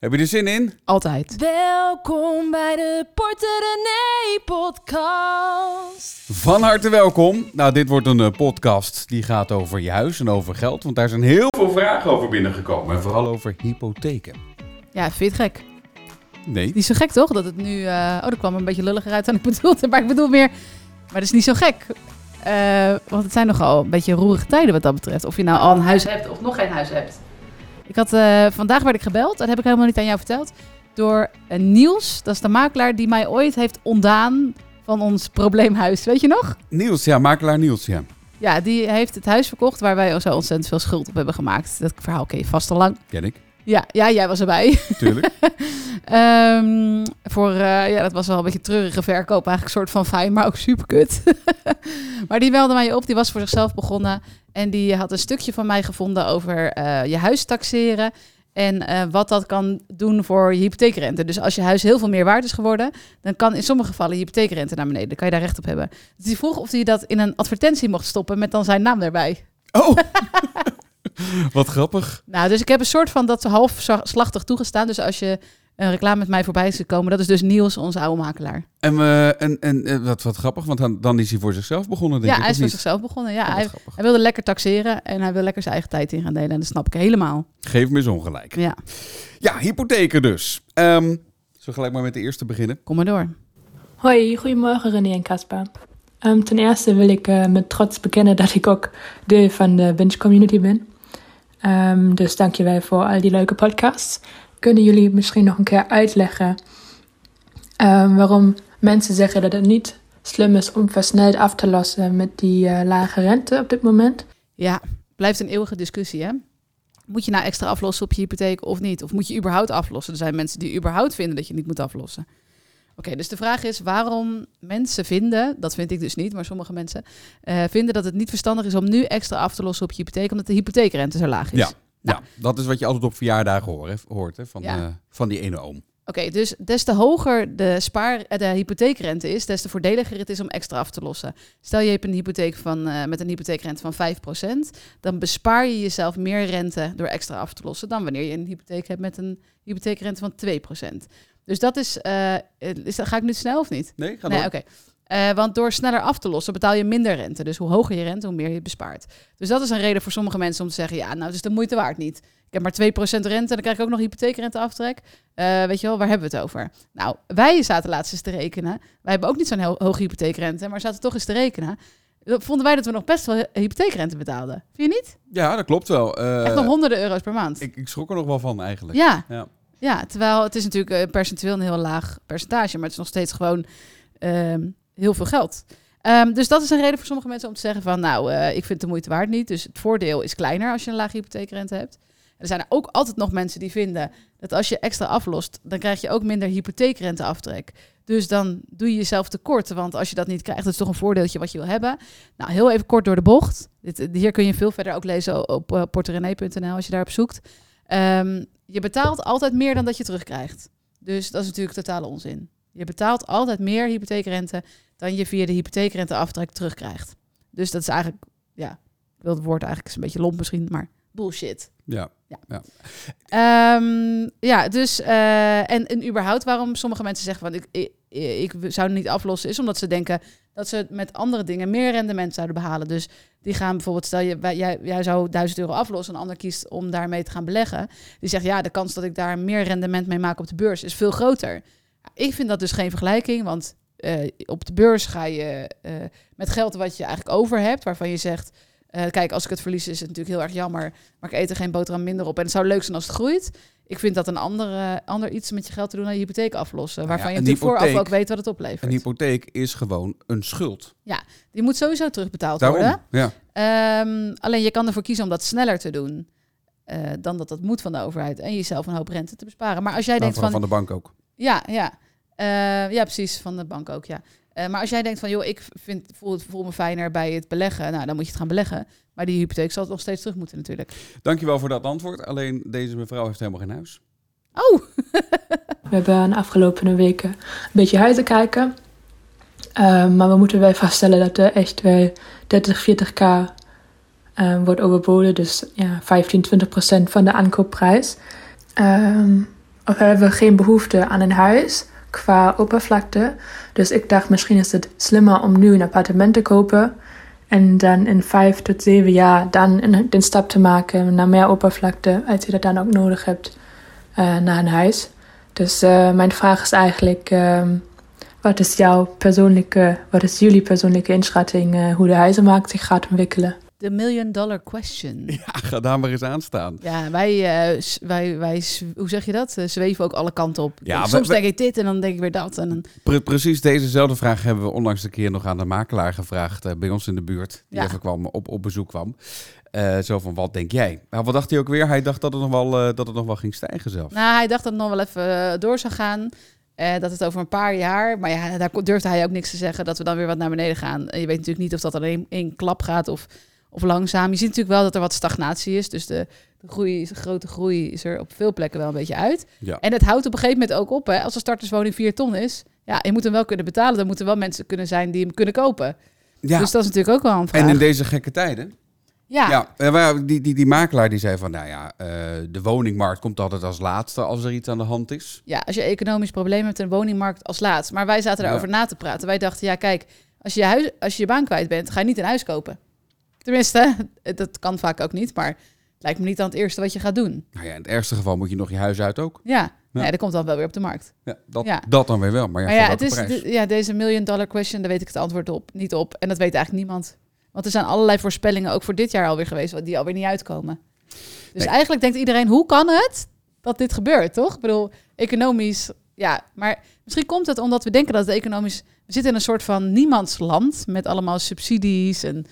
Heb je er zin in? Altijd. Welkom bij de Porter René podcast. Van harte welkom. Nou, dit wordt een eh, podcast die gaat over je huis en over geld. Want daar zijn heel veel vragen over binnengekomen. En vooral over hypotheken. Ja, vind je het gek? Nee. Niet zo gek toch? Dat het nu... eh, oh, dat kwam een beetje lulliger uit dan ik bedoelde. Maar ik bedoel meer... Maar dat is niet zo gek. Eh, want het zijn nogal een beetje roerige tijden wat dat betreft. Of je nou al een huis hebt of nog geen huis hebt. Ik had, eh, vandaag werd ik gebeld, dat heb ik helemaal niet aan jou verteld, door eh, Niels. Dat is de makelaar die mij ooit heeft ontdaan van ons probleemhuis. Weet je nog? Niels, ja, makelaar Niels, ja. Ja, die heeft het huis verkocht waar wij zo ontzettend veel schuld op hebben gemaakt. Dat verhaal ken je vast al lang. Ken ik, Ja, ja jij was erbij. tuurlijk. Ehm, voor, eh, ja, dat was wel een beetje treurige verkoop. Eigenlijk een soort van fijn, maar ook super kut. maar die belde mij op. Die was voor zichzelf begonnen. En die had een stukje van mij gevonden over eh, je huis taxeren. En eh, wat dat kan doen voor je hypotheekrente. Dus als je huis heel veel meer waard is geworden, dan kan in sommige gevallen je hypotheekrente naar beneden. Dan kan je daar recht op hebben. Dus die vroeg of hij dat in een advertentie mocht stoppen met dan zijn naam erbij. Oh, wat grappig. Nou, dus ik heb een soort van dat half slachtig toegestaan. Dus als je een reclame met mij voorbij is gekomen, dat is dus Niels, onze oude makelaar. En, eh, en, en eh, wat, wat grappig, want dan, dan is hij voor zichzelf begonnen, denk ja, ik, hij is voor niet? zichzelf begonnen. Ja, Oh, hij, wilde lekker taxeren en hij wil lekker zijn eigen tijd in gaan delen. En dat snap ik helemaal. Geef me eens ongelijk. Ja, Ja, hypotheken dus. Ehm zullen we gelijk maar met de eerste beginnen? kom maar door. Hoi, goedemorgen René en Caspar. Ehm, ten eerste wil ik eh, met trots bekennen dat ik ook deel van de Binge community ben. Ehm, dus dankjewel voor al die leuke podcasts. Kunnen jullie misschien nog een keer uitleggen ehm, waarom mensen zeggen dat het niet slim is om versneld af te lossen met die eh, lage rente op dit moment? Ja, blijft een eeuwige discussie, hè? Moet je nou extra aflossen op je hypotheek of niet? Of moet je überhaupt aflossen? Er zijn mensen die überhaupt vinden dat je niet moet aflossen. Oké, dus de vraag is waarom mensen vinden, dat vind ik dus niet, maar sommige mensen eh, vinden dat het niet verstandig is om nu extra af te lossen op je hypotheek, omdat de hypotheekrente zo laag is. Ja. Nou. Ja, dat is wat je altijd op verjaardagen hoort, hè, hoort hè, van, Ja. eh, van die ene oom. Oké, dus des te hoger de, spaar, eh, de hypotheekrente is, des te voordeliger het is om extra af te lossen. Stel je hebt een hypotheek van, eh, met een hypotheekrente van 5%, dan bespaar je jezelf meer rente door extra af te lossen dan wanneer je een hypotheek hebt met een hypotheekrente van 2%. Dus dat is, is dat, ga ik nu snel of niet? Nee, ga nee, oké. Eh, want door sneller af te lossen betaal je minder rente. Dus hoe hoger je rente, hoe meer je bespaart. Dus dat is een reden voor sommige mensen om te zeggen: ja, nou, het is de moeite waard niet. Ik heb maar 2% rente, dan krijg ik ook nog hypotheekrenteaftrek. Eh weet je wel, waar hebben we het over? Nou, wij zaten laatst eens te rekenen. Wij hebben ook niet zo'n heel hoge hypotheekrente, maar zaten toch eens te rekenen. Dan Vonden wij dat we nog best wel hypotheekrente betaalden. Vind je niet? Ja, dat klopt wel. Eh, Echt nog honderden euro's per maand. ik, ik schrok er nog wel van eigenlijk. Ja, Ja. ja, terwijl het is natuurlijk eh, percentueel een heel laag percentage, maar het is nog steeds gewoon ehm, heel veel geld. Ehm, dus dat is een reden voor sommige mensen om te zeggen van, nou, eh, ik vind de moeite waard niet. Dus het voordeel is kleiner als je een lage hypotheekrente hebt. Er zijn er ook altijd nog mensen die vinden dat als je extra aflost, dan krijg je ook minder hypotheekrenteaftrek. Dus dan doe je jezelf tekort, want als je dat niet krijgt, dat is toch een voordeeltje wat je wil hebben. Nou, heel even kort door de bocht. Dit, hier kun je veel verder ook lezen op uh, porterenee.nl als je daarop zoekt. Ehm, je betaalt altijd meer dan dat je terugkrijgt. Dus dat is natuurlijk totale onzin. Je betaalt altijd meer hypotheekrente dan je via de hypotheekrenteaftrek terugkrijgt. Dus dat is eigenlijk, ja, ik wil het woord eigenlijk is een beetje lomp misschien, maar bullshit. Ja. Ehm, ja, dus eh, en, en überhaupt waarom sommige mensen zeggen van ik, ik, ik zou het niet aflossen, is omdat ze denken dat ze met andere dingen meer rendement zouden behalen. Dus die gaan bijvoorbeeld, stel je, jij, jij zou 1000 euro aflossen, een ander kiest om daarmee te gaan beleggen. Die zegt ja, de kans dat ik daar meer rendement mee maak op de beurs is veel groter. Ik vind dat dus geen vergelijking, want eh, op de beurs ga je eh, met geld wat je eigenlijk over hebt, waarvan je zegt, eh, kijk, als ik het verlies is het natuurlijk heel erg jammer, maar ik eet er geen boterham minder op. En het zou leuk zijn als het groeit. Ik vind dat een andere, ander iets met je geld te doen dan je hypotheek aflossen, Nou ja, waarvan je natuurlijk vooraf ook weet wat het oplevert. Een hypotheek is gewoon een schuld. Die moet sowieso terugbetaald Daarom. worden. Ja. Ehm, alleen je kan ervoor kiezen om dat sneller te doen. dan dat dat moet van de overheid. En jezelf een hoop rente te besparen. Maar als jij Nou, denkt van... van de bank ook. Ja, ja. Eh, ja, precies. Van de bank ook, ja. Eh, maar als jij denkt van, joh, ik vind, voel, het, voel me fijner bij het beleggen. Nou, dan moet je het gaan beleggen. Maar die hypotheek zal het nog steeds terug moeten natuurlijk. Dankjewel voor dat antwoord. Alleen deze mevrouw heeft helemaal geen huis. Oh, We hebben de afgelopen weken een beetje huizen kijken. Ehm, maar we moeten wel vaststellen dat er echt wel 30, 40k ehm, wordt overboden. Dus ja, 15, 20 procent van de aankoopprijs. Ehm, of hebben we geen behoefte aan een huis qua oppervlakte. Dus ik dacht misschien is het slimmer om nu een appartement te kopen. En dan in vijf tot zeven jaar dan een, de stap te maken naar meer oppervlakte, als je dat dan ook nodig hebt, eh, naar een huis. Dus eh, mijn vraag is eigenlijk, ehm, wat is jouw persoonlijke, wat is jullie persoonlijke inschatting eh, hoe de huizenmarkt zich gaat ontwikkelen? De million dollar question. Ja, ga daar maar eens aan staan. Ja, wij, eh, wij, wij, hoe zeg je dat? Eh, zweven ook alle kanten op. Ja, Soms we- denk ik dit en dan denk ik weer dat. En dan, Pre- precies dezezelfde vraag hebben we onlangs een keer nog aan de makelaar gevraagd eh, bij ons in de buurt. Die Ja. even kwam, op, op bezoek kwam. Zo van, wat denk jij? Nou, wat dacht hij ook weer? Hij dacht dat het nog wel, dat het nog wel ging stijgen zelfs. nou, hij dacht dat het nog wel even door zou gaan. Dat het over een paar jaar, maar ja, daar durfde hij ook niks te zeggen, dat we dan weer wat naar beneden gaan. En je weet natuurlijk niet of dat alleen één klap gaat of, of langzaam. Je ziet natuurlijk wel dat er wat stagnatie is. Dus de, de, groei, de grote groei is er op veel plekken wel een beetje uit. Ja. En het houdt op een gegeven moment ook op. Hè? Als een starterswoning 4 ton is, ja, je moet hem wel kunnen betalen. Dan moeten wel mensen kunnen zijn die hem kunnen kopen. ja. Dus dat is natuurlijk ook wel een vraag. en in deze gekke tijden. ja, Ja, eh, maar die, die, die makelaar die zei van, nou ja, eh, de woningmarkt komt altijd als laatste als er iets aan de hand is. ja, als je economisch probleem hebt de woningmarkt als laatst. Maar wij zaten Ja. daarover na te praten. Wij dachten, ja, kijk, als je, je huis, als je je baan kwijt bent, ga je niet een huis kopen. Tenminste, dat kan vaak ook niet, maar het lijkt me niet aan het eerste wat je gaat doen. Nou ja, in het ergste geval moet je nog je huis uit ook. Ja, ja. dat komt dan wel weer op de markt. Ja, dat, Ja. dat dan weer wel, maar ja, maar ja, het is, ja, deze million dollar question, daar weet ik het antwoord op niet op. En dat weet eigenlijk niemand. Want er zijn allerlei voorspellingen, ook voor dit jaar alweer geweest, die alweer niet uitkomen. Dus Nee. eigenlijk denkt iedereen, hoe kan het dat dit gebeurt, toch? Ik bedoel, economisch, ja. Maar misschien komt het omdat we denken dat het economisch... We zitten in een soort van niemandsland met allemaal subsidies en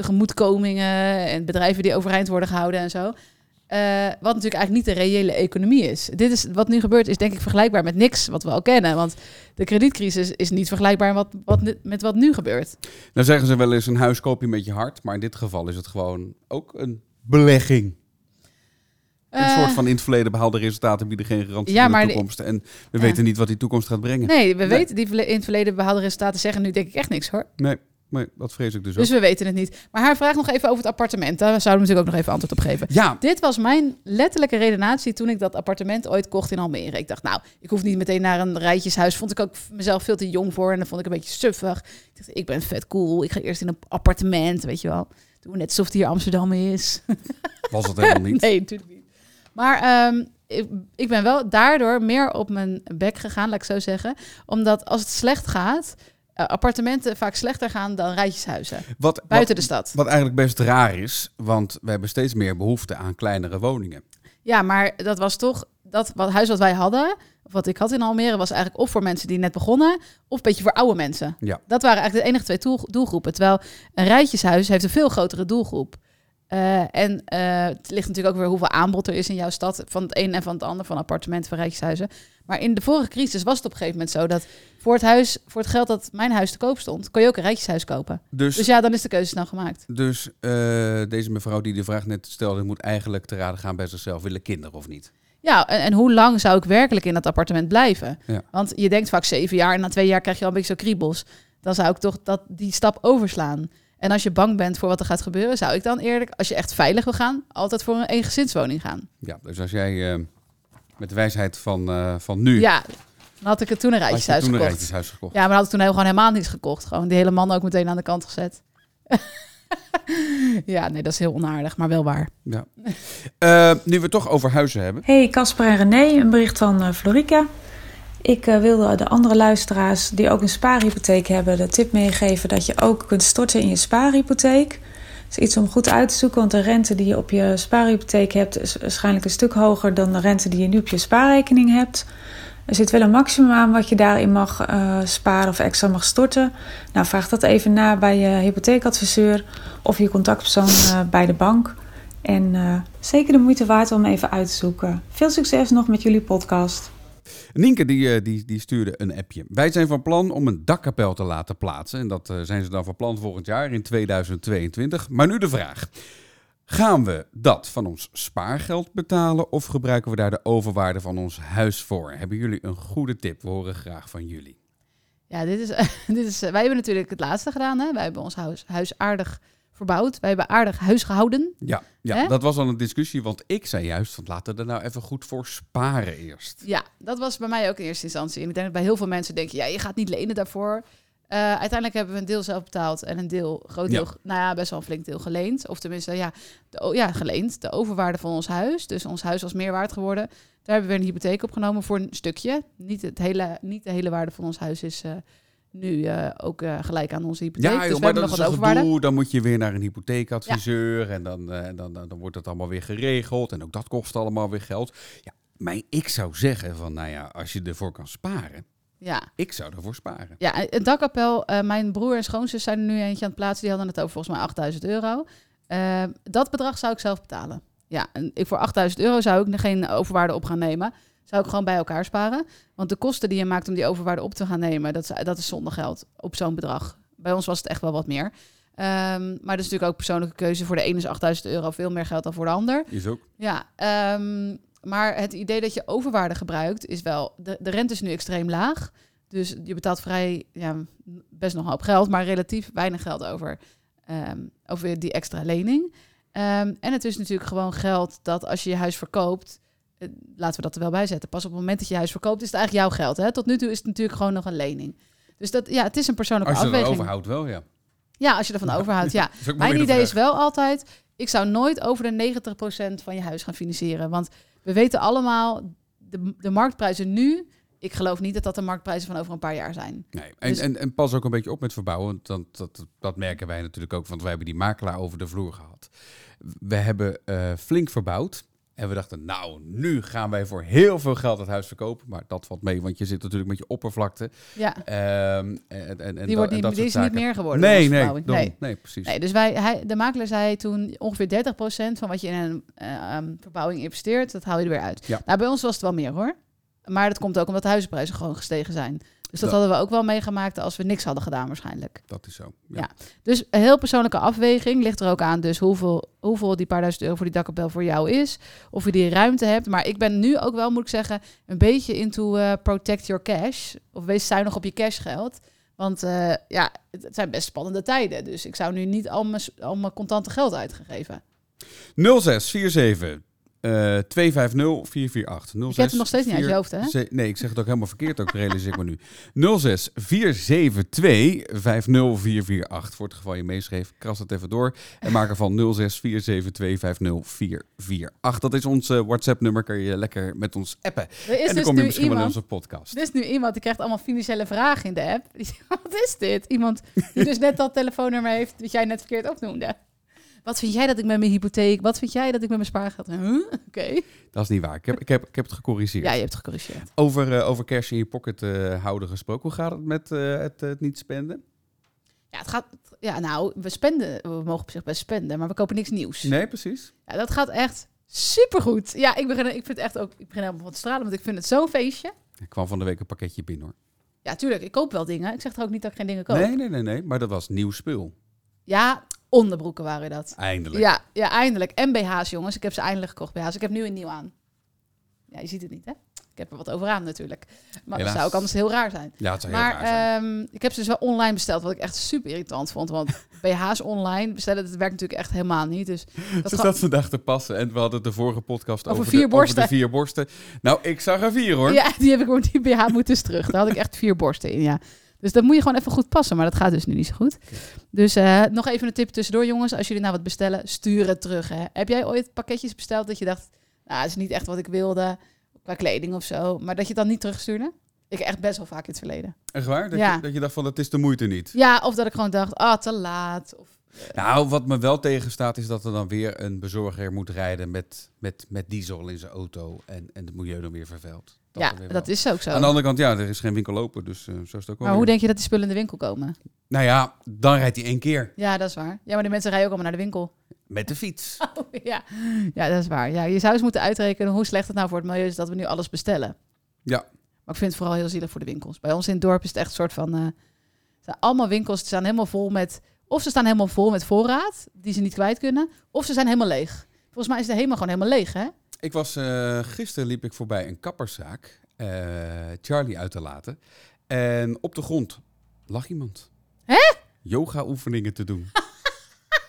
tegemoetkomingen en bedrijven die overeind worden gehouden en zo. Eh, wat natuurlijk eigenlijk niet de reële economie is. Dit is. Wat nu gebeurt is denk ik vergelijkbaar met niks wat we al kennen. Want de kredietcrisis is niet vergelijkbaar wat, wat, met wat nu gebeurt. Nou zeggen ze wel eens, een huis koop je met je hart. Maar in dit geval is het gewoon ook een belegging. Een Eh, soort van in het verleden behaalde resultaten bieden geen garantie Ja, voor de toekomst. En we Ja. weten niet wat die toekomst gaat brengen. Nee, we Nee. weten die in het verleden behaalde resultaten zeggen nu denk ik echt niks hoor. Nee, nee, dat vrees ik dus ook. Dus we weten het niet. Maar haar vraag nog even over het appartement. Daar zouden we natuurlijk ook nog even antwoord op geven. Ja, Dit was mijn letterlijke redenatie toen ik dat appartement ooit kocht in Almere. Ik dacht, nou, ik hoef niet meteen naar een rijtjeshuis. Vond ik ook mezelf veel te jong voor en dan vond ik een beetje suffig. Ik dacht, ik ben vet cool. Ik ga eerst in een appartement, weet je wel. Doe net alsof het hier Amsterdam is. was het helemaal niet. Nee, natuurlijk niet. Maar ehm, ik, ik ben wel daardoor meer op mijn bek gegaan, laat ik zo zeggen. Omdat als het slecht gaat, appartementen vaak slechter gaan dan rijtjeshuizen. Wat, Buiten wat, de stad. wat eigenlijk best raar is, want we hebben steeds meer behoefte aan kleinere woningen. Ja, maar dat was toch dat wat huis wat wij hadden, of wat ik had in Almere, was eigenlijk of voor mensen die net begonnen, of een beetje voor oude mensen. Ja. Dat waren eigenlijk de enige twee doel- doelgroepen. Terwijl een rijtjeshuis heeft een veel grotere doelgroep. Eh, en eh, het ligt natuurlijk ook weer hoeveel aanbod er is in jouw stad van het een en van het ander, van appartementen, van rijtjeshuizen. Maar in de vorige crisis was het op een gegeven moment zo dat voor het huis, voor het geld dat mijn huis te koop stond, kon je ook een rijtjeshuis kopen. Dus, Dus ja, dan is de keuze snel gemaakt. dus eh, deze mevrouw die de vraag net stelde, moet eigenlijk te raden gaan bij zichzelf. Willen kinderen of niet? Ja, en, en hoe lang zou ik werkelijk in dat appartement blijven? Ja. Want je denkt vaak zeven jaar en na twee jaar krijg je al een beetje zo kriebels. Dan zou ik toch dat, die stap overslaan. En als je bang bent voor wat er gaat gebeuren, zou ik dan eerlijk, als je echt veilig wil gaan, altijd voor een eengezinswoning gaan. Ja, dus als jij eh, met de wijsheid van, eh, van nu, Ja, dan had ik het toen een rijtjeshuis toen een gekocht. rijtjeshuis gekocht. Ja, maar dan had ik toen heel, gewoon helemaal niets gekocht. Gewoon die hele man ook meteen aan de kant gezet. ja, nee, dat is heel onaardig, maar wel waar. Ja. Eh, nu we het toch over huizen hebben. Hey Casper en René, een bericht van eh, Florica. Ik eh, wilde de andere luisteraars die ook een spaarhypotheek hebben de tip meegeven dat je ook kunt storten in je spaarhypotheek. Is iets om goed uit te zoeken, want de rente die je op je spaarhypotheek hebt is waarschijnlijk een stuk hoger dan de rente die je nu op je spaarrekening hebt. Er zit wel een maximum aan wat je daarin mag eh, sparen of extra mag storten. Nou, vraag dat even na bij je hypotheekadviseur of je contactpersoon eh, bij de bank. En eh, zeker de moeite waard om even uit te zoeken. Veel succes nog met jullie podcast. Nienke die, eh, die, die stuurde een appje. Wij zijn van plan om een dakkapel te laten plaatsen. En dat eh, zijn ze dan van plan volgend jaar in 2022. Maar nu de vraag. Gaan we dat van ons spaargeld betalen of gebruiken we daar de overwaarde van ons huis voor? Hebben jullie een goede tip? We horen graag van jullie. Ja, dit is, dit is, wij hebben natuurlijk het laatste gedaan. Hè? Wij hebben ons huis, huis aardig verbouwd. Wij hebben aardig huis gehouden. Ja, ja Hè? dat was al een discussie, want ik zei juist, van, laten we er nou even goed voor sparen eerst. Ja, dat was bij mij ook in eerste instantie. En ik denk dat bij heel veel mensen denken, ja, je gaat niet lenen daarvoor. Eh, uiteindelijk hebben we een deel zelf betaald en een deel, groot deel, Ja. nou ja, best wel een flink deel geleend. Of tenminste, ja, de, ja, geleend. De overwaarde van ons huis. Dus ons huis was meer waard geworden. Daar hebben we een hypotheek opgenomen voor een stukje. Niet, het hele, niet de hele waarde van ons huis is eh, nu eh, ook eh, gelijk aan onze hypotheek. Ja, dus joh, maar dat nog is wat een overwaarde. gedoe. Dan moet je weer naar een hypotheekadviseur en dan, eh, dan, dan, dan wordt het allemaal weer geregeld. En ook dat kost allemaal weer geld. Ja, maar ik zou zeggen van, nou ja, als je ervoor kan sparen, Ja, ik zou ervoor sparen. Ja, een dakkapel. eh, mijn broer en schoonzus zijn er nu eentje aan het plaatsen. Die hadden het over volgens mij 8000 euro. Eh, dat bedrag zou ik zelf betalen. Ja, en ik voor 8000 euro zou ik er geen overwaarde op gaan nemen. Zou ik gewoon bij elkaar sparen. Want de kosten die je maakt om die overwaarde op te gaan nemen, dat is, dat is zonder geld op zo'n bedrag. Bij ons was het echt wel wat meer. Ehm, maar dat is natuurlijk ook persoonlijke keuze. Voor de ene is 8000 euro veel meer geld dan voor de ander. Is ook. Ja, ehm, maar het idee dat je overwaarde gebruikt is wel... De, de rente is nu extreem laag. Dus je betaalt vrij, ja, best nog een hoop geld, maar relatief weinig geld over, ehm, over die extra lening. En het is natuurlijk gewoon geld dat als je je huis verkoopt, laten we dat er wel bij zetten. Pas op het moment dat je huis verkoopt, is het eigenlijk jouw geld. Hè? Tot nu toe is het natuurlijk gewoon nog een lening. Dus dat, ja, het is een persoonlijke Als je er afweging. overhoudt wel, ja. Ja, als je ervan overhoudt, ja. Mijn idee is wel altijd, ik zou nooit over de 90% van je huis gaan financieren. Want we weten allemaal, de, de marktprijzen nu, ik geloof niet dat dat de marktprijzen van over een paar jaar zijn. Nee. En, Dus- en, en pas ook een beetje op met verbouwen, want dat, dat, dat merken wij natuurlijk ook, want wij hebben die makelaar over de vloer gehad. We hebben eh, flink verbouwd. En we dachten, nou, nu gaan wij voor heel veel geld het huis verkopen. Maar dat valt mee, want je zit natuurlijk met je oppervlakte. Ja, Ehm, en, en, en die, wordt dat die is niet meer geworden. Nee, nee, nee. nee, precies. Nee, dus wij, hij, de makelaar zei toen ongeveer 30% van wat je in een eh, ehm, verbouwing investeert, dat haal je er weer uit. Ja. Nou, bij ons was het wel meer hoor. Maar dat komt ook omdat de huizenprijzen gewoon gestegen zijn. Dus dat Dat- hadden we ook wel meegemaakt als we niks hadden gedaan waarschijnlijk. Dat is zo. Ja. Ja. Dus een heel persoonlijke afweging ligt er ook aan. Dus hoeveel, hoeveel die paar duizend euro voor die dakkapel voor jou is. Of je die ruimte hebt. Maar ik ben nu ook wel, moet ik zeggen, een beetje into eh, protect your cash. Of wees zuinig op je cashgeld. Want eh, ja, het, het zijn best spannende tijden. Dus ik zou nu niet al mijn, al mijn contante geld uitgegeven. 0647 eh 250 448. 06 Je kent het nog steeds niet uit je hoofd, hè? Ze- Nee, ik zeg het ook helemaal verkeerd, ook realiseer ik me nu. 06 472 50448. Voor het geval je meeschreef, kras het even door. En maak er van 06 472 50448. Dat is ons eh, WhatsApp-nummer, kan je lekker met ons appen. Er en dan dus kom je misschien wel in iemand, onze podcast. er is nu iemand die krijgt allemaal financiële vragen in de app. Wat is dit? Iemand die dus net dat telefoonnummer heeft wat jij net verkeerd opnoemde. Wat vind jij dat ik met mijn hypotheek? Wat vind jij dat ik met mijn spaargeld? Huh? Oké. Dat is niet waar. Ik heb, ik heb, ik heb het gecorrigeerd. Ja, je hebt het gecorrigeerd. Over, eh, over cash in je pocket eh, houden gesproken. Hoe gaat het met eh, het, het niet spenden? Ja, het gaat. Ja, nou, we spenden. We mogen op zich best spenden, maar we kopen niks nieuws. Nee, precies. Ja, dat gaat echt supergoed. Ja, ik begin, ik vind het echt ook. Ik begin helemaal van te stralen, want ik vind het zo'n feestje. Er kwam van de week een pakketje binnen hoor. Ja, tuurlijk. Ik koop wel dingen. Ik zeg er ook niet dat ik geen dingen koop. Nee, nee, nee, nee. Maar dat was nieuw spul. Ja, onderbroeken waren dat. Eindelijk. Ja, ja, eindelijk. En BH's, jongens. Ik heb ze eindelijk gekocht, BH's. Ik heb nu een nieuw aan. Ja, je ziet het niet, hè? Ik heb er wat over aan natuurlijk. Maar dat Helaas. zou ook anders heel raar zijn. Ja, het zou heel Maar raar zijn. ehm, ik heb ze dus wel online besteld, wat ik echt super irritant vond. Want BH's online bestellen, dat werkt natuurlijk echt helemaal niet. Dus dat zat vandaag te passen en we hadden de vorige podcast Over over, vier de, borsten. over de vier borsten. Nou, ik zag er vier hoor. Ja, die heb ik gewoon die BH moet dus terug. Daar had ik echt vier borsten in, ja. Dus dat moet je gewoon even goed passen, maar dat gaat dus nu niet zo goed. Dus eh, nog even een tip tussendoor, jongens. Als jullie nou wat bestellen, stuur het terug. Hè. Heb jij ooit pakketjes besteld dat je dacht, nou, het is niet echt wat ik wilde, qua kleding of zo, maar dat je het dan niet terugstuurde? Ik echt best wel vaak in het verleden. Echt waar? Dat, Ja. je, dat je dacht van, het is de moeite niet. Ja, of dat ik gewoon dacht, ah, te laat. Of, Nou, wat me wel tegenstaat is dat er dan weer een bezorger moet rijden met, met, met diesel in zijn auto en, en het milieu dan weer vervuilt. Dat ja, dat is ook zo. Aan de andere kant, ja, er is geen winkel open, dus eh, zo is het ook maar hoe denk je dat die spullen in de winkel komen? Nou ja, dan rijdt hij één keer Ja, dat is waar. Ja, maar de mensen rijden ook allemaal naar de winkel. met de fiets. Oh, ja. ja, dat is waar. Ja, je zou eens moeten uitrekenen hoe slecht het nou voor het milieu is dat we nu alles bestellen. Ja. Maar ik vind het vooral heel zielig voor de winkels. Bij ons in het dorp is het echt een soort van... het zijn allemaal winkels die staan helemaal vol met... Of ze staan helemaal vol met voorraad, die ze niet kwijt kunnen. Of ze zijn helemaal leeg. Volgens mij is de HEMA gewoon helemaal leeg, hè? Ik was, eh, gisteren liep ik voorbij een kapperszaak, eh, Charlie uit te laten. En op de grond lag iemand. Hè? Yoga oefeningen te doen.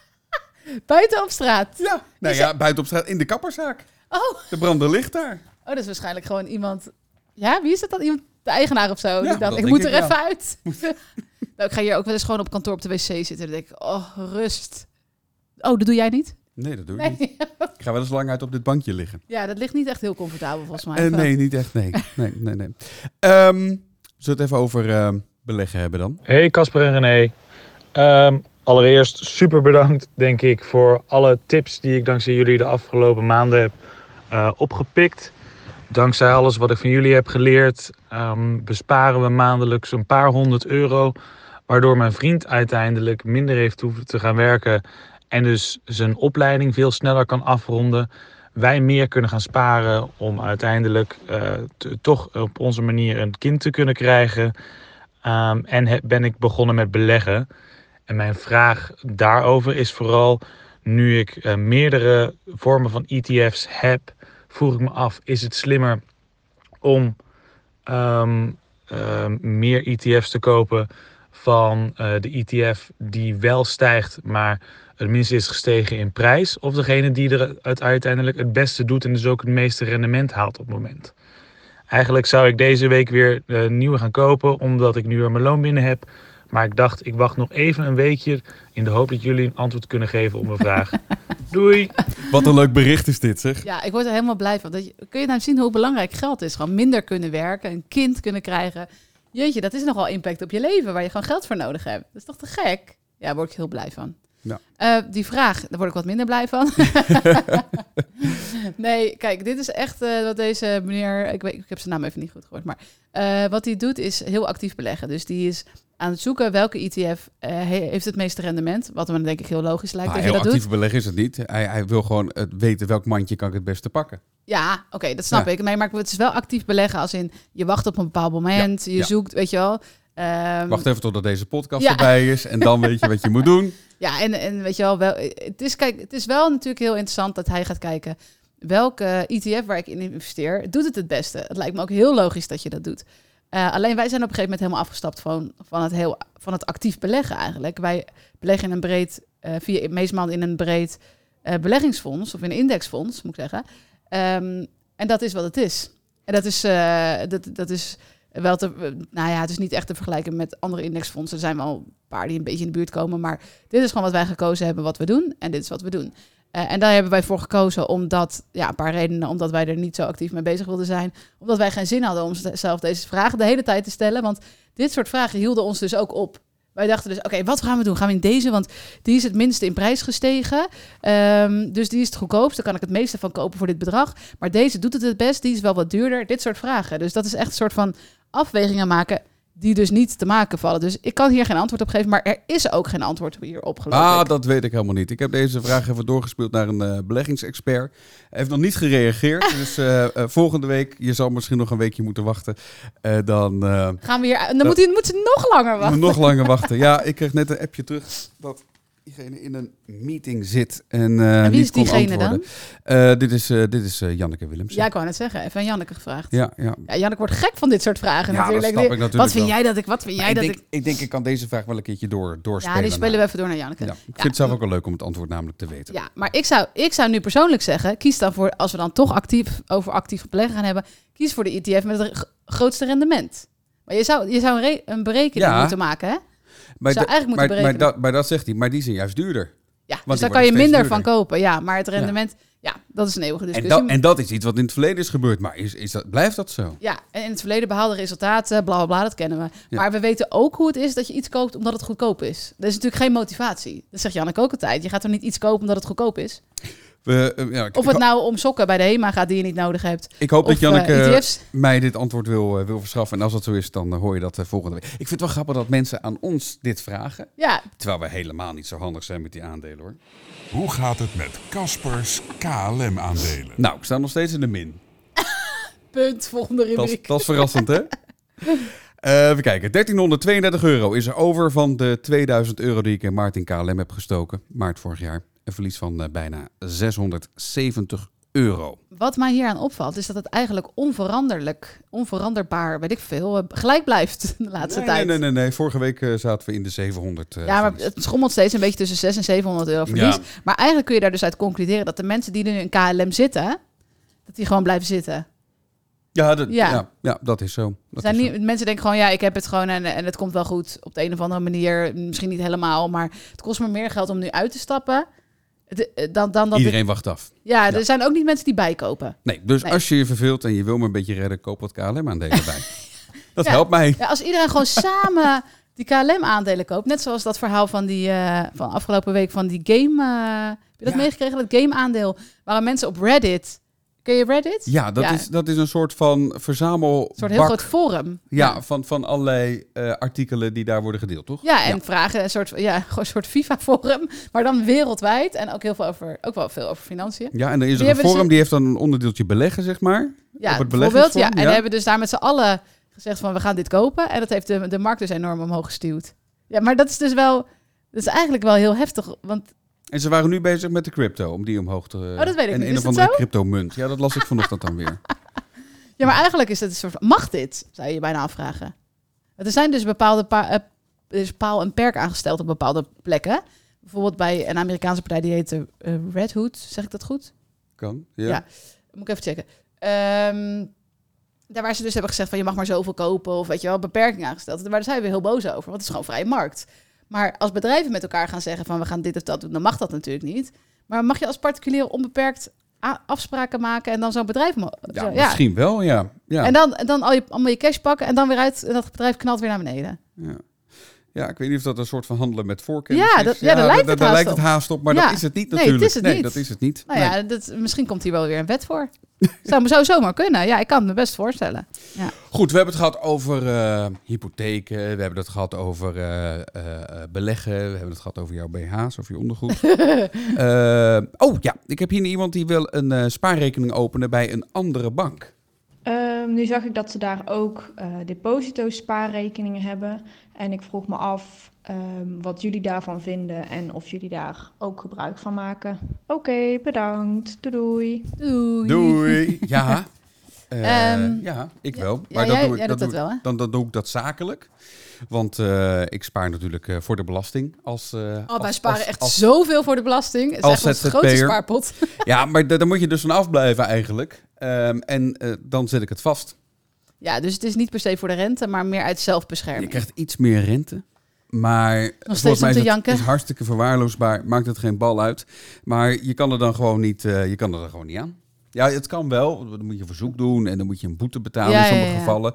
Buiten op straat. Ja, nou Is ja, buiten op straat in de kapperszaak. Oh. De brandde ligt daar. Oh, dat is waarschijnlijk gewoon iemand... Ja, wie is dat dan? Iemand, de eigenaar of zo? die dacht, ik moet ik, er ja. even uit. nou, ik ga hier ook wel eens gewoon op kantoor op de wc zitten. Dan denk ik, oh, rust. Oh, dat doe jij niet? Nee, dat doe ik niet. Ik ga wel eens lang uit op dit bankje liggen. ja, dat ligt niet echt heel comfortabel volgens mij. Eh, wel? nee, niet echt. Nee, nee, nee. nee. Ehm, zullen we het even over ehm, beleggen hebben dan? Hey Casper en René. Ehm, allereerst super bedankt, denk ik, voor alle tips die ik dankzij jullie de afgelopen maanden heb eh, opgepikt. Dankzij alles wat ik van jullie heb geleerd, ehm, besparen we maandelijks een paar honderd euro. Waardoor mijn vriend uiteindelijk minder heeft hoeven te gaan werken. En dus zijn opleiding veel sneller kan afronden. Wij meer kunnen gaan sparen om uiteindelijk eh, toch op onze manier een kind te kunnen krijgen. Ehm, en ben ik begonnen met beleggen. En mijn vraag daarover is vooral, nu ik eh, meerdere vormen van ETF's heb, vroeg ik me af, is het slimmer om ehm, ehm, meer ETF's te kopen van eh, de ETF die wel stijgt, maar het minst is gestegen in prijs, of degene die er het uiteindelijk het beste doet en dus ook het meeste rendement haalt op het moment? Eigenlijk zou ik deze week weer eh, nieuwe gaan kopen, omdat ik nu weer mijn loon binnen heb. Maar ik dacht, ik wacht nog even een weekje in de hoop dat jullie een antwoord kunnen geven op mijn vraag. Doei! Wat een leuk bericht is dit, zeg. Ja, ik word er helemaal blij van. Dat je, kun je nou zien hoe belangrijk geld is? Gewoon minder kunnen werken, een kind kunnen krijgen. Jeetje, dat is nogal impact op je leven waar je gewoon geld voor nodig hebt. Dat is toch te gek? Ja, daar word ik heel blij van. Ja. Eh, die vraag, daar word ik wat minder blij van. nee, kijk, dit is echt eh, wat deze meneer, ik, weet, ik heb zijn naam even niet goed gehoord, maar eh, wat hij doet is heel actief beleggen. Dus die is aan het zoeken welke ETF eh, he- heeft het meeste rendement. Wat hem denk ik heel logisch lijkt Maar dat je heel dat actief doet. beleggen is het niet. Hij, hij wil gewoon het weten welk mandje kan ik het beste pakken. Ja, oké, dat snap Ja. ik. Nee, maar het is wel actief beleggen als in je wacht op een bepaald moment, je ja. zoekt, weet je wel. Ehm, Wacht even totdat deze podcast erbij is en dan weet je wat je moet doen. Ja, en, en weet je wel, wel het, is, kijk, het is wel natuurlijk heel interessant dat hij gaat kijken welke ETF waar ik in investeer, doet het het beste. Het lijkt me ook heel logisch dat je dat doet. Eh, alleen wij zijn op een gegeven moment helemaal afgestapt van, van, het, heel, van het actief beleggen eigenlijk. Wij beleggen in een breed, eh via, meestal in een breed eh, beleggingsfonds of in een indexfonds, moet ik zeggen. Ehm, en dat is wat het is. En dat is, dat, dat is wel te, nou ja, het is niet echt te vergelijken met andere indexfondsen. Er zijn wel een paar die een beetje in de buurt komen, maar dit is gewoon wat wij gekozen hebben, wat we doen. En dit is wat we doen. Eh, en daar hebben wij voor gekozen omdat, ja, een paar redenen, omdat wij er niet zo actief mee bezig wilden zijn. Omdat wij geen zin hadden om zelf deze vragen de hele tijd te stellen. Want dit soort vragen hielden ons dus ook op. Wij dachten dus, oké, wat gaan we doen? Gaan we in deze? Want die is het minste in prijs gestegen. Ehm, dus die is het goedkoopst. Daar kan ik het meeste van kopen voor dit bedrag. Maar deze doet het het best. Die is wel wat duurder. Dit soort vragen. Dus dat is echt een soort van afwegingen maken die dus niet te maken vallen. Dus ik kan hier geen antwoord op geven, maar er is ook geen antwoord hierop geloof Ah, ik. dat weet ik helemaal niet. Ik heb deze vraag even doorgespeeld naar een eh, beleggingsexpert. Hij heeft nog niet gereageerd. Dus eh, eh, volgende week, je zal misschien nog een weekje moeten wachten. Dan Gaan we hier, dan moet, hij, moet ze nog langer wachten. nog langer wachten. Ja, ik kreeg net een appje terug dat diegene in een meeting zit en, eh En wie niet is kon diegene antwoorden. Eh, dit is, eh, dit is Janneke Willems. Ja, ik wou net zeggen. Even aan Janneke gevraagd. ja, ja. Ja, Janneke wordt gek van dit soort vragen Ja, dat natuurlijk. snap ik natuurlijk wat vind wel. jij dat ik, wat vind jij ik, dat denk, ik... ik denk, ik kan deze vraag wel een keertje door, doorspelen. Ja, die spelen we even door naar Janneke. Ja, ik vind het zelf ook wel leuk om het antwoord namelijk te weten. Ja, maar ik zou, ik zou nu persoonlijk zeggen, kies dan voor, als we dan toch actief over actief beleggen gaan hebben, kies voor de ETF met het grootste rendement. Maar je zou, je zou een, een berekening moeten maken, hè? Maar, Zou da- eigenlijk moeten maar, maar, dat, maar dat zegt hij, maar die zijn juist duurder. Ja, die dus daar kan je minder van kopen. Ja, maar het rendement, ja, dat is een eeuwige En, discussie. dat, en dat is iets wat in het verleden is gebeurd. Maar is, is dat, blijft dat zo? Ja, en in het verleden behaalde resultaten, bla bla bla, dat kennen we. Ja. Maar we weten ook hoe het is dat je iets koopt omdat het goedkoop is. Dat is natuurlijk geen motivatie. Dat zegt Janneke ook altijd. Je gaat toch niet iets kopen omdat het goedkoop is? We, eh, ja, Of het nou om sokken bij de HEMA gaat die je niet nodig hebt. ik hoop of dat Janneke eh, ETF's. mij dit antwoord wil, eh, wil verschaffen. En als dat zo is, dan hoor je dat volgende week. Ik vind het wel grappig dat mensen aan ons dit vragen. Ja, Terwijl we helemaal niet zo handig zijn met die aandelen hoor. Hoe gaat het met Caspers KLM-aandelen? Nou, ik sta nog steeds in de min. punt. Volgende Dat is, rubriek. dat is verrassend, hè? Eh, even kijken. 1332 euro is er over van de 2000 euro die ik in maart in KLM heb gestoken. Maart vorig jaar. Een verlies van eh, bijna 670 euro. Wat mij hier aan opvalt, is dat het eigenlijk onveranderlijk, onveranderbaar, weet ik veel, eh, gelijk blijft de laatste nee, tijd. Nee, nee, nee, nee. Vorige week eh, zaten we in de 700. eh, Ja, maar het schommelt steeds een beetje tussen 600 en 700 euro verlies. Ja. Maar eigenlijk kun je daar dus uit concluderen dat de mensen die nu in KLM zitten, dat die gewoon blijven zitten. Ja, dat, Ja. ja. Ja, dat is zo. Dat zijn is niet, zo. mensen denken gewoon, ja, ik heb het gewoon en, en het komt wel goed op de een of andere manier. Misschien niet helemaal, maar het kost me meer geld om nu uit te stappen. Eh, Dan, dan dat Iedereen wacht af. ja, Ja. er zijn ook niet mensen die bijkopen. Nee, dus Nee. als je je verveelt en je wil me een beetje redden, koop wat KLM-aandelen bij. Dat Ja. helpt mij. Ja, als iedereen gewoon samen die KLM-aandelen koopt, net zoals dat verhaal van die eh, van afgelopen week van die game. eh, heb je dat Ja. meegekregen? Dat game-aandeel. Waren mensen op Reddit. Ken je Reddit? Ja, dat, Ja. Is, dat is een soort van verzamel. Een soort heel groot forum. Ja, Van, van allerlei eh, artikelen die daar worden gedeeld, toch? Ja, en vragen, een soort, ja, gewoon een soort FIFA-forum, maar dan wereldwijd en ook heel veel over, ook wel veel over financiën. Ja, en er is Die er een forum die heeft dan een onderdeeltje beleggen, zeg maar. Ja, op het bijvoorbeeld. Ja, en ja. hebben dus daar met z'n allen gezegd van we gaan dit kopen. En dat heeft de, de markt dus enorm omhoog gestuurd. Ja, maar dat is dus wel, dat is eigenlijk wel heel heftig. Want En ze waren nu bezig met de crypto, om die omhoog te... Oh, dat weet ik en niet. een of andere cryptomunt. Ja, dat las ik vanochtend dan weer. Ja, maar eigenlijk is het een soort... Mag dit? Zou je je bijna afvragen. Want Er zijn dus bepaalde pa eh, er is paal en perk aangesteld op bepaalde plekken. Bijvoorbeeld bij een Amerikaanse partij die heet eh, Red Hood. Zeg ik dat goed? Kan, ja. Ja. Moet ik even checken. Ehm, daar waar ze dus hebben gezegd van je mag maar zoveel kopen of weet je wel, beperking aangesteld. Daar zijn we heel boos over, want het is gewoon vrije markt. Maar als bedrijven met elkaar gaan zeggen van we gaan dit of dat doen, dan mag dat natuurlijk niet. Maar mag je als particulier onbeperkt afspraken maken en dan zo'n bedrijf... mo- Ja, zo- misschien wel, ja. ja. En dan, dan al je, allemaal je cash pakken en dan weer uit en dat bedrijf knalt weer naar beneden. Ja. Ja, ik weet niet of dat een soort van handelen met voorkennis Ja, is. dat- ja, daar lijkt het daar haast lijkt het op. haast op, maar Ja. dat is het niet Nee, het natuurlijk. is het nee, dat is het niet. Nou Nee. ja, dat, misschien komt hier wel weer een wet voor. zou, zou zomaar kunnen. Ja, ik kan het me best voorstellen. Ja. Goed, we hebben het gehad over eh, hypotheken, we hebben het gehad over eh, eh, beleggen, we hebben het gehad over jouw BH's of je ondergoed. Oh ja, ik heb hier iemand die wil een spaarrekening openen bij een andere bank. Ehm, nu zag ik dat ze daar ook eh deposito-spaarrekeningen hebben. En ik vroeg me af ehm, wat jullie daarvan vinden en of jullie daar ook gebruik van maken. Oké, bedankt. Doei doei. Doei. Ja, Eh, Ehm, ja ik wel. ja, Maar dat doe ik, dat doe wel? Dan, dan doe ik dat zakelijk. Want eh, ik spaar natuurlijk eh, voor de belasting. Als, eh, Oh, wij sparen als- echt als- zoveel voor de belasting. Het is als echt grootste ZZP'er. spaarpot. Ja, maar da- daar moet je dus van afblijven eigenlijk. Ehm, en eh, dan zet ik het vast. Ja, dus het is niet per se voor de rente, maar meer uit Je zelfbescherming. krijgt iets meer rente. Maar steeds volgens mij is het is hartstikke verwaarloosbaar. Maakt het geen bal uit. Maar je kan er dan gewoon niet, eh, je kan er dan gewoon niet aan. Ja, het kan wel. Dan moet je een verzoek doen en dan moet je een boete betalen Ja, in sommige ja. gevallen.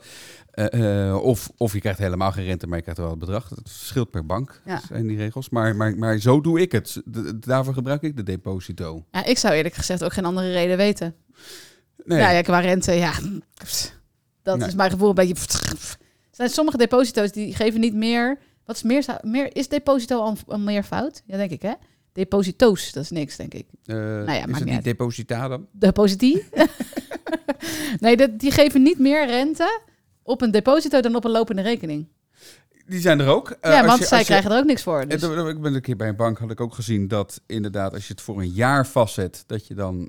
Eh, of, of je krijgt helemaal geen rente, maar je krijgt wel het bedrag. Het verschilt per bank, Ja. zijn die regels. Maar, maar, maar zo doe ik het. Daarvoor gebruik ik de deposito. Ja, ik zou eerlijk gezegd ook geen andere reden weten. Nee, Ja, ja, qua rente, ja. Dat Nee. is mijn gevoel een beetje... Zijn sommige deposito's die geven niet meer... Wat is meer? meer is deposito al, meer fout? Ja, denk ik, hè? Deposito's, dat is niks, denk ik. Eh, maakt is niet het niet deposita dan? Depositie? nee, dat- die geven niet meer rente op een deposito dan op een lopende rekening. Die zijn er ook. Eh, ja, want je- zij je- krijgen er ook niks voor. Dus. Eh, Ik ben een keer bij een bank, had ik ook gezien dat inderdaad als je het voor een jaar vastzet, dat je dan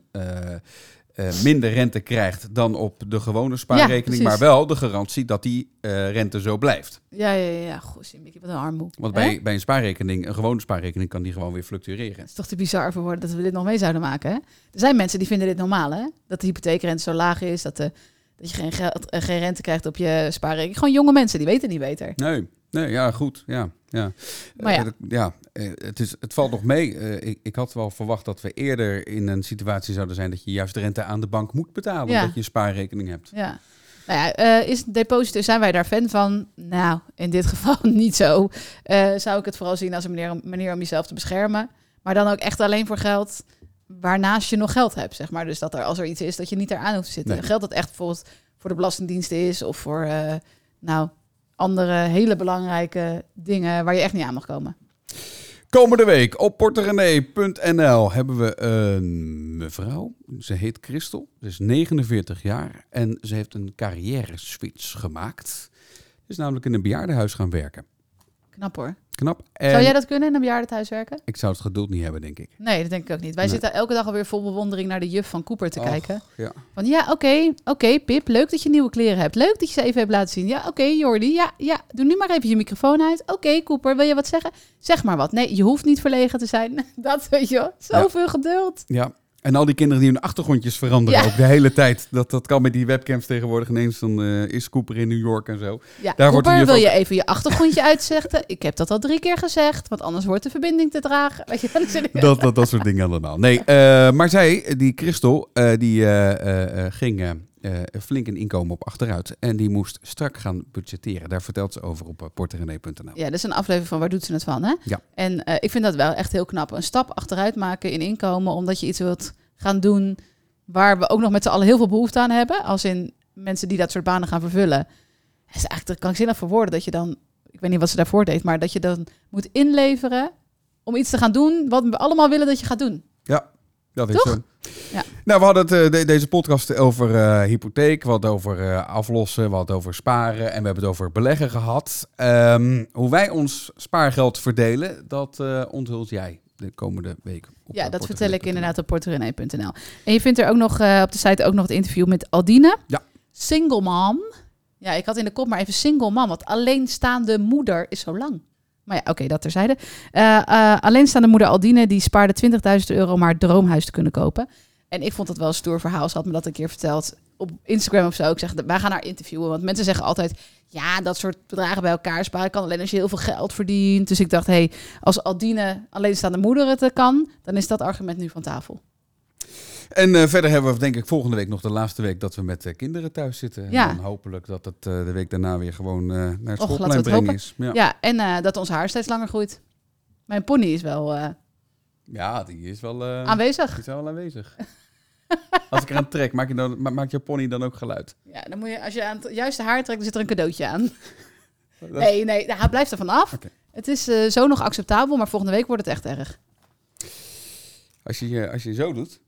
eh, minder rente krijgt dan op de gewone spaarrekening, maar wel de garantie dat die eh, rente zo blijft. Ja, ja, ja. Goh, zie, Mickey, wat een armoe. Want Hè? bij, bij een spaarrekening, een gewone spaarrekening, kan die gewoon weer fluctueren. Het is toch te bizar voor woorden dat we dit nog mee zouden maken, hè? Er zijn mensen die vinden dit normaal, hè? Dat de hypotheekrente zo laag is, dat, de, dat je geen, geld, eh, geen rente krijgt op je spaarrekening. Gewoon jonge mensen, die weten niet beter. Nee, nee, ja, goed. Ja, ja. Maar ja. Eh, ja eh, het, is, het valt nog mee. Eh, ik, ik had wel verwacht dat we eerder in een situatie zouden zijn dat je juist de rente aan de bank moet betalen, Ja. omdat je een spaarrekening hebt. Ja. Nou ja, is deposito, zijn wij daar fan van? Nou, in dit geval niet zo. Zou ik het vooral zien als een manier, manier om jezelf te beschermen. Maar dan ook echt alleen voor geld waarnaast je nog geld hebt, zeg maar. Dus dat er als er iets is dat je niet eraan hoeft te zitten. Nee. Geld dat echt bijvoorbeeld voor de Belastingdienst is of voor, nou, andere hele belangrijke dingen waar je echt niet aan mag komen. Komende week op porterenee.nl hebben we een mevrouw. Ze heet Christel. Ze is 49 jaar en ze heeft een carrière switch gemaakt. Ze is namelijk in een bejaardenhuis gaan werken. Knap hoor. Knap. En Zou jij dat kunnen in een bejaardentehuis werken? Ik zou het geduld niet hebben, denk ik. Nee, dat denk ik ook niet. Wij Nee. zitten elke dag alweer vol bewondering naar de juf van Cooper te Och, kijken. ja. Van ja, oké, oké, Pip, leuk dat je nieuwe kleren hebt. Leuk dat je ze even hebt laten zien. Ja, oké, Jordi, ja, ja, doe nu maar even je microfoon uit. Oké, Cooper, wil je wat zeggen? Zeg maar wat. Nee, je hoeft niet verlegen te zijn. Dat weet je wel. Zoveel geduld. Ja. En al die kinderen die hun achtergrondjes veranderen Ja. ook de hele tijd. Dat, dat kan met die webcams tegenwoordig ineens. Dan eh, is Cooper in New York en zo. Ja, Daar wordt Cooper, wil ook- je even je achtergrondje uitzechten? Ik heb dat al drie keer gezegd, want anders wordt de verbinding te dragen. Weet je, ik- Dat, dat, dat soort dingen allemaal. Nee, eh, maar zij, die Christel, eh, die eh, eh, ging eh, eh, flink een inkomen op achteruit. En die moest strak gaan budgetteren. Daar vertelt ze over op uh, porterenee.nl. Ja, dat is een aflevering van Waar doet ze het van, hè? Ja. En eh, ik vind dat wel echt heel knap. Een stap achteruit maken in inkomen, omdat je iets wilt gaan doen waar we ook nog met z'n allen heel veel behoefte aan hebben. Als in mensen die dat soort banen gaan vervullen. Het is eigenlijk krankzinnig voor woorden dat je dan, ik weet niet wat ze daarvoor deed, maar dat je dan moet inleveren om iets te gaan doen wat we allemaal willen dat je gaat doen. Ja, dat is zo. Ja. Nou, we hadden het, eh, de- deze podcast over eh, hypotheek, het over eh, aflossen, het over sparen en we hebben het over beleggen gehad. Ehm, hoe wij ons spaargeld verdelen, dat onthult jij de komende week. op, Ja, dat vertel ik inderdaad op porterenee.nl. En je vindt er ook nog op de site ook nog het interview met Aldine. Ja. Single mom. Ja, ik had in de kop maar even single mom, want alleenstaande moeder is zo lang. Maar ja, oké, dat terzijde. Eh eh alleenstaande moeder Aldine, die spaarde 20.000 euro om haar droomhuis te kunnen kopen. En ik vond dat wel een stoer verhaal. Ze had me dat een keer verteld op Instagram of zo. Ik zeg, wij gaan haar interviewen. Want mensen zeggen altijd, ja, dat soort bedragen bij elkaar sparen kan alleen als je heel veel geld verdient. Dus ik dacht, hey, als Aldine alleenstaande moeder het kan, dan is dat argument nu van tafel. En eh, verder hebben we denk ik volgende week nog de laatste week dat we met eh, kinderen thuis zitten. En Ja. dan hopelijk dat het eh, de week daarna weer gewoon naar het Och, schoolplein brengen is. Ja. Ja, en dat ons haar steeds langer groeit. Mijn pony is wel ja, die is wel, aanwezig. die is wel aanwezig. Als ik eraan trek, maak je, dan, ma- maakt je pony dan ook geluid? Ja, dan moet je, als je aan het juiste haar trekt, dan zit er een cadeautje aan. Nee, nee, hij blijft er vanaf. Het is zo nog acceptabel, maar volgende week wordt het echt erg. Als je, als je zo doet,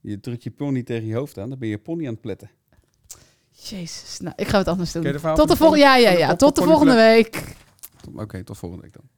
je drukt je pony tegen je hoofd aan, dan ben je pony aan het pletten. Jezus, nou, ik ga het anders doen. Tot de volgende, ja, ja, ja. Tot de volgende week. Oké, tot volgende week dan.